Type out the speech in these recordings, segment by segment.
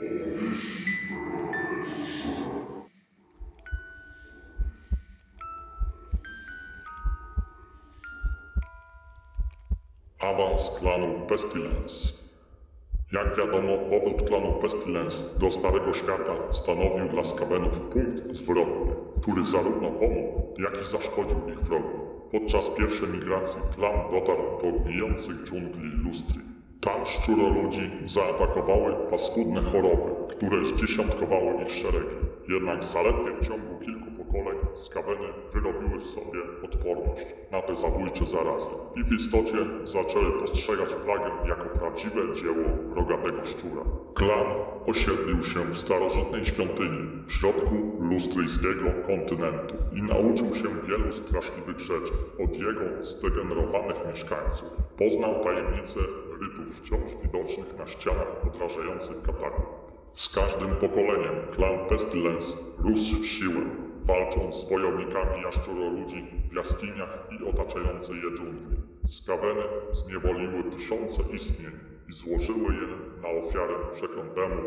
Awans klanu Pestilence. Jak wiadomo, powrót klanu Pestilence do Starego Świata stanowił dla Skavenów punkt zwrotny, który zarówno pomógł, jak i zaszkodził ich wrogom. Podczas pierwszej migracji klan dotarł do gnijących dżungli Lustri. Tam szczuroludzi zaatakowały paskudne choroby, które zdziesiątkowały ich szeregi. Jednak zaledwie w ciągu kilku pokoleń skaweny wyrobiły sobie odporność na te zabójcze zarazy i w istocie zaczęły postrzegać plagę jako prawdziwe dzieło rogatego szczura. Klan osiedlił się w starożytnej świątyni w środku lustryjskiego kontynentu i nauczył się wielu straszliwych rzeczy od jego zdegenerowanych mieszkańców. Poznał tajemnice rytów wciąż widocznych na ścianach odrażających katakumb. Z każdym pokoleniem klan Pestilence rósł w siłę, walcząc z wojownikami jaszczuroludzi w jaskiniach i otaczającej je dżungli. Skaweny zniewoliły tysiące istnień i złożyły je na ofiarę przeklętemu,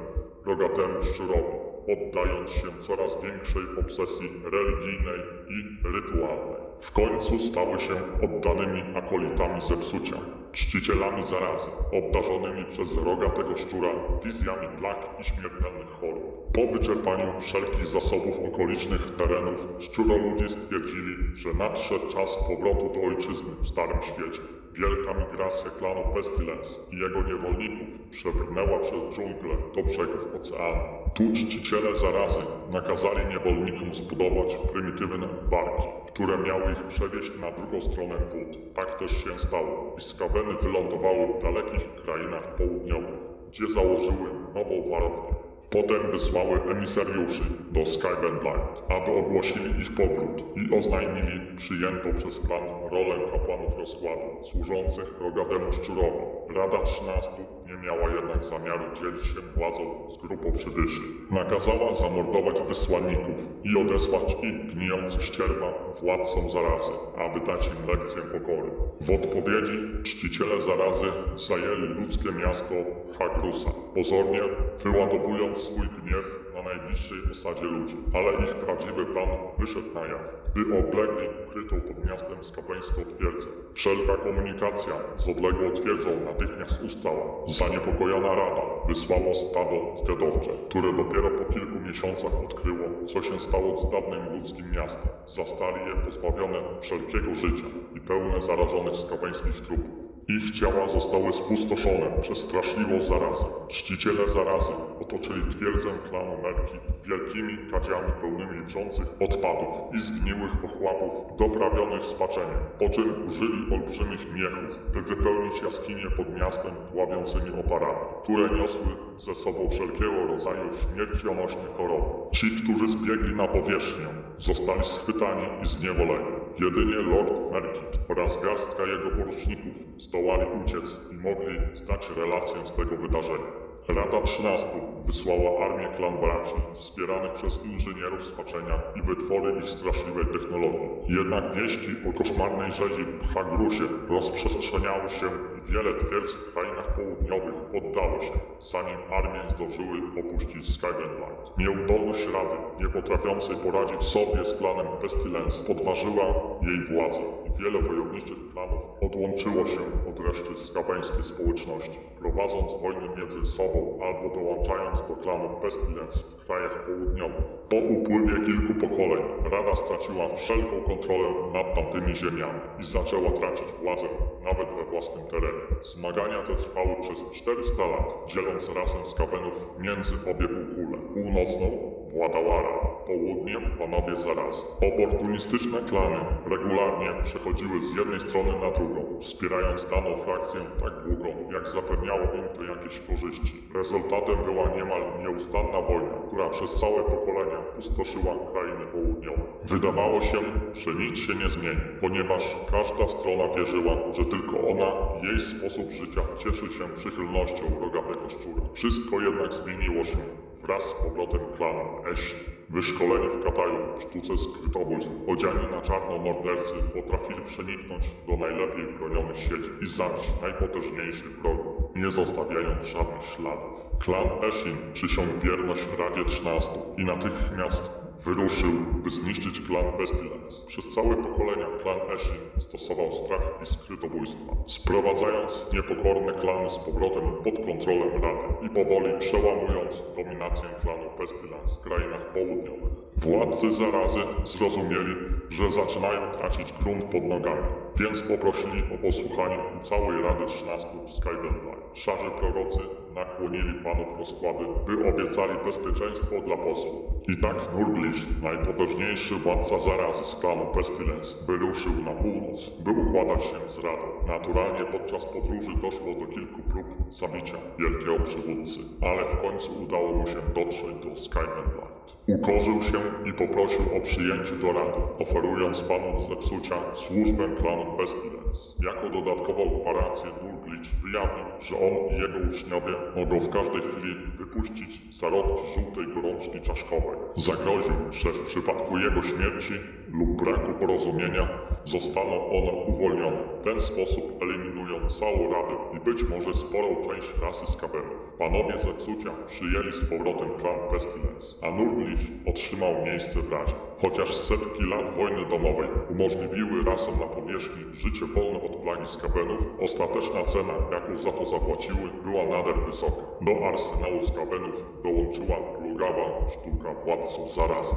rogatemu szczurowi, oddając się coraz większej obsesji religijnej i rytualnej. W końcu stały się oddanymi akolitami zepsucia, czcicielami zarazy, obdarzonymi przez rogatego szczura wizjami plag i śmiertelnych chorób. Po wyczerpaniu wszelkich zasobów okolicznych terenów, szczuroludzie stwierdzili, że nadszedł czas powrotu do ojczyzny w Starym Świecie. Wielka migracja klanu Pestilence i jego niewolników przebrnęła przez dżunglę do brzegów oceanu. Tu czciciele zarazy nakazali niewolnikom zbudować prymitywne barki, które miały ich przewieźć na drugą stronę wód. Tak też się stało i skaweny wylądowały w dalekich krainach południowych, gdzie założyły nową warownię. Potem wysłały emisariuszy do Skybendlight, aby ogłosili ich powrót i oznajmili przyjętą przez klan rolę kapłanów rozkładu, służących rogatemu szczurowi. Rada Trzynastu nie miała jednak zamiaru dzielić się władzą z grupą przybyszy. Nakazała zamordować wysłanników i odesłać ich gnijące ścierwa władcom zarazy, aby dać im lekcję pokory. W odpowiedzi czciciele zarazy zajęli ludzkie miasto Hagrusa, pozornie wyładowując swój gniew na najbliższej osadzie ludzi. Ale ich prawdziwy plan wyszedł na jaw, gdy oblegli ukrytą pod miastem skapeńską twierdzę. Wszelka komunikacja z odległą twierdzą natychmiast ustała. Zaniepokojona rada wysłała stado zwiadowcze, które dopiero po kilku miesiącach odkryło, co się stało z dawnym ludzkim miastem. Zastali je pozbawione wszelkiego życia i pełne zarażonych skapeńskich trupów. Ich ciała zostały spustoszone przez straszliwą zarazę. Czciciele zarazy otoczyli twierdzę klanu Merki wielkimi kadziami pełnymi wrzących odpadów i zgniłych ochłapów doprawionych spaczeniem, po czym użyli olbrzymich miechów, by wypełnić jaskinie pod miastem dławiącymi oparami, które niosły ze sobą wszelkiego rodzaju śmiercionośne choroby. Ci, którzy zbiegli na powierzchnię, zostali schwytani i zniewoleni. Jedynie Lord Merkit oraz garstka jego poruczników zdołali uciec i mogli zdać relację z tego wydarzenia. Rada 13 wysłała armię klan braci wspieranych przez inżynierów spaczenia i wytwory ich straszliwej technologii. Jednak wieści o koszmarnej rzezi w Hagrusie rozprzestrzeniały się wiele twierdz w krainach południowych poddało się, zanim armie zdążyły opuścić Skybendlight. Nieudolność Rady, nie potrafiącej poradzić sobie z klanem Pestilence, podważyła jej władzę wiele wojowniczych klanów odłączyło się od reszty skabańskiej społeczności, prowadząc wojny między sobą albo dołączając do klanu Pestilence w krajach południowych. Po upływie kilku pokoleń Rada straciła wszelką kontrolę nad tamtymi ziemiami i zaczęła tracić władzę nawet we własnym terenie. Zmagania te trwały przez 400 lat, dzieląc razem skawenów między obie półkule. Północną władała Rada, południem panowie zarazy. Oportunistyczne klany regularnie przechodziły z jednej strony na drugą, wspierając daną frakcję tak długo, jak zapewniało im to jakieś korzyści. Rezultatem była niemal nieustanna wojna, która przez całe pokolenia pustoszyła krainy południowe. Wydawało się, że nic się nie zmieni, ponieważ każda strona wierzyła, że tylko ona jej sposób życia cieszy się przychylnością rogatego szczura. Wszystko jednak zmieniło się wraz z powrotem klanu Eshi. Wyszkoleni w Kataju w sztuce skrytobójstw, odziani na czarno mordercy potrafili przeniknąć do najlepiej bronionych siedzib i zabić najpotężniejszych wrogów, nie zostawiając żadnych śladów. Klan Eshin przysiągł wierność Radzie Trzynastą i natychmiast Wyruszył, by zniszczyć klan Pestilence. Przez całe pokolenia klan Eshin stosował strach i skrytobójstwa, sprowadzając niepokorne klany z powrotem pod kontrolę Rady i powoli przełamując dominację klanu Pestilence w krainach południowych. Władcy zarazy zrozumieli, że zaczynają tracić grunt pod nogami, więc poprosili o posłuchanie całej Rady Trzynastów w Skybenline. Szarzy prorocy nakłonili panów rozkłady, by obiecali bezpieczeństwo dla posłów. I tak Nurglish, najpotężniejszy władca zarazy z klanu Pestilence, wyruszył na północ, by układać się z Radą. Naturalnie podczas podróży doszło do kilku prób zabicia wielkiego przywódcy, ale w końcu udało mu się dotrzeć do Skybenline. Ukorzył się i poprosił o przyjęcie do Rady, oferując panu zepsucia służbę klanu Pestilence. Jako dodatkową gwarancję Nurglicz wyjawnił, że on i jego uczniowie mogą w każdej chwili wypuścić zarodki żółtej gorączki czaszkowej. Zagroził, że w przypadku jego śmierci lub braku porozumienia zostaną one uwolnione. W ten sposób eliminując całą Radę i być może sporą część rasy skabenów. Panowie zepsucia przyjęli z powrotem klan Pestilence, a Nurglicz otrzymał miejsce w Radzie. Chociaż setki lat wojny domowej umożliwiły rasom na powierzchni życie wolne od plagi skabenów, ostateczna cena, jaką za to zapłaciły, była nader wysoka. Do arsenału skabenów dołączyła plugawa sztuka władców zarazy.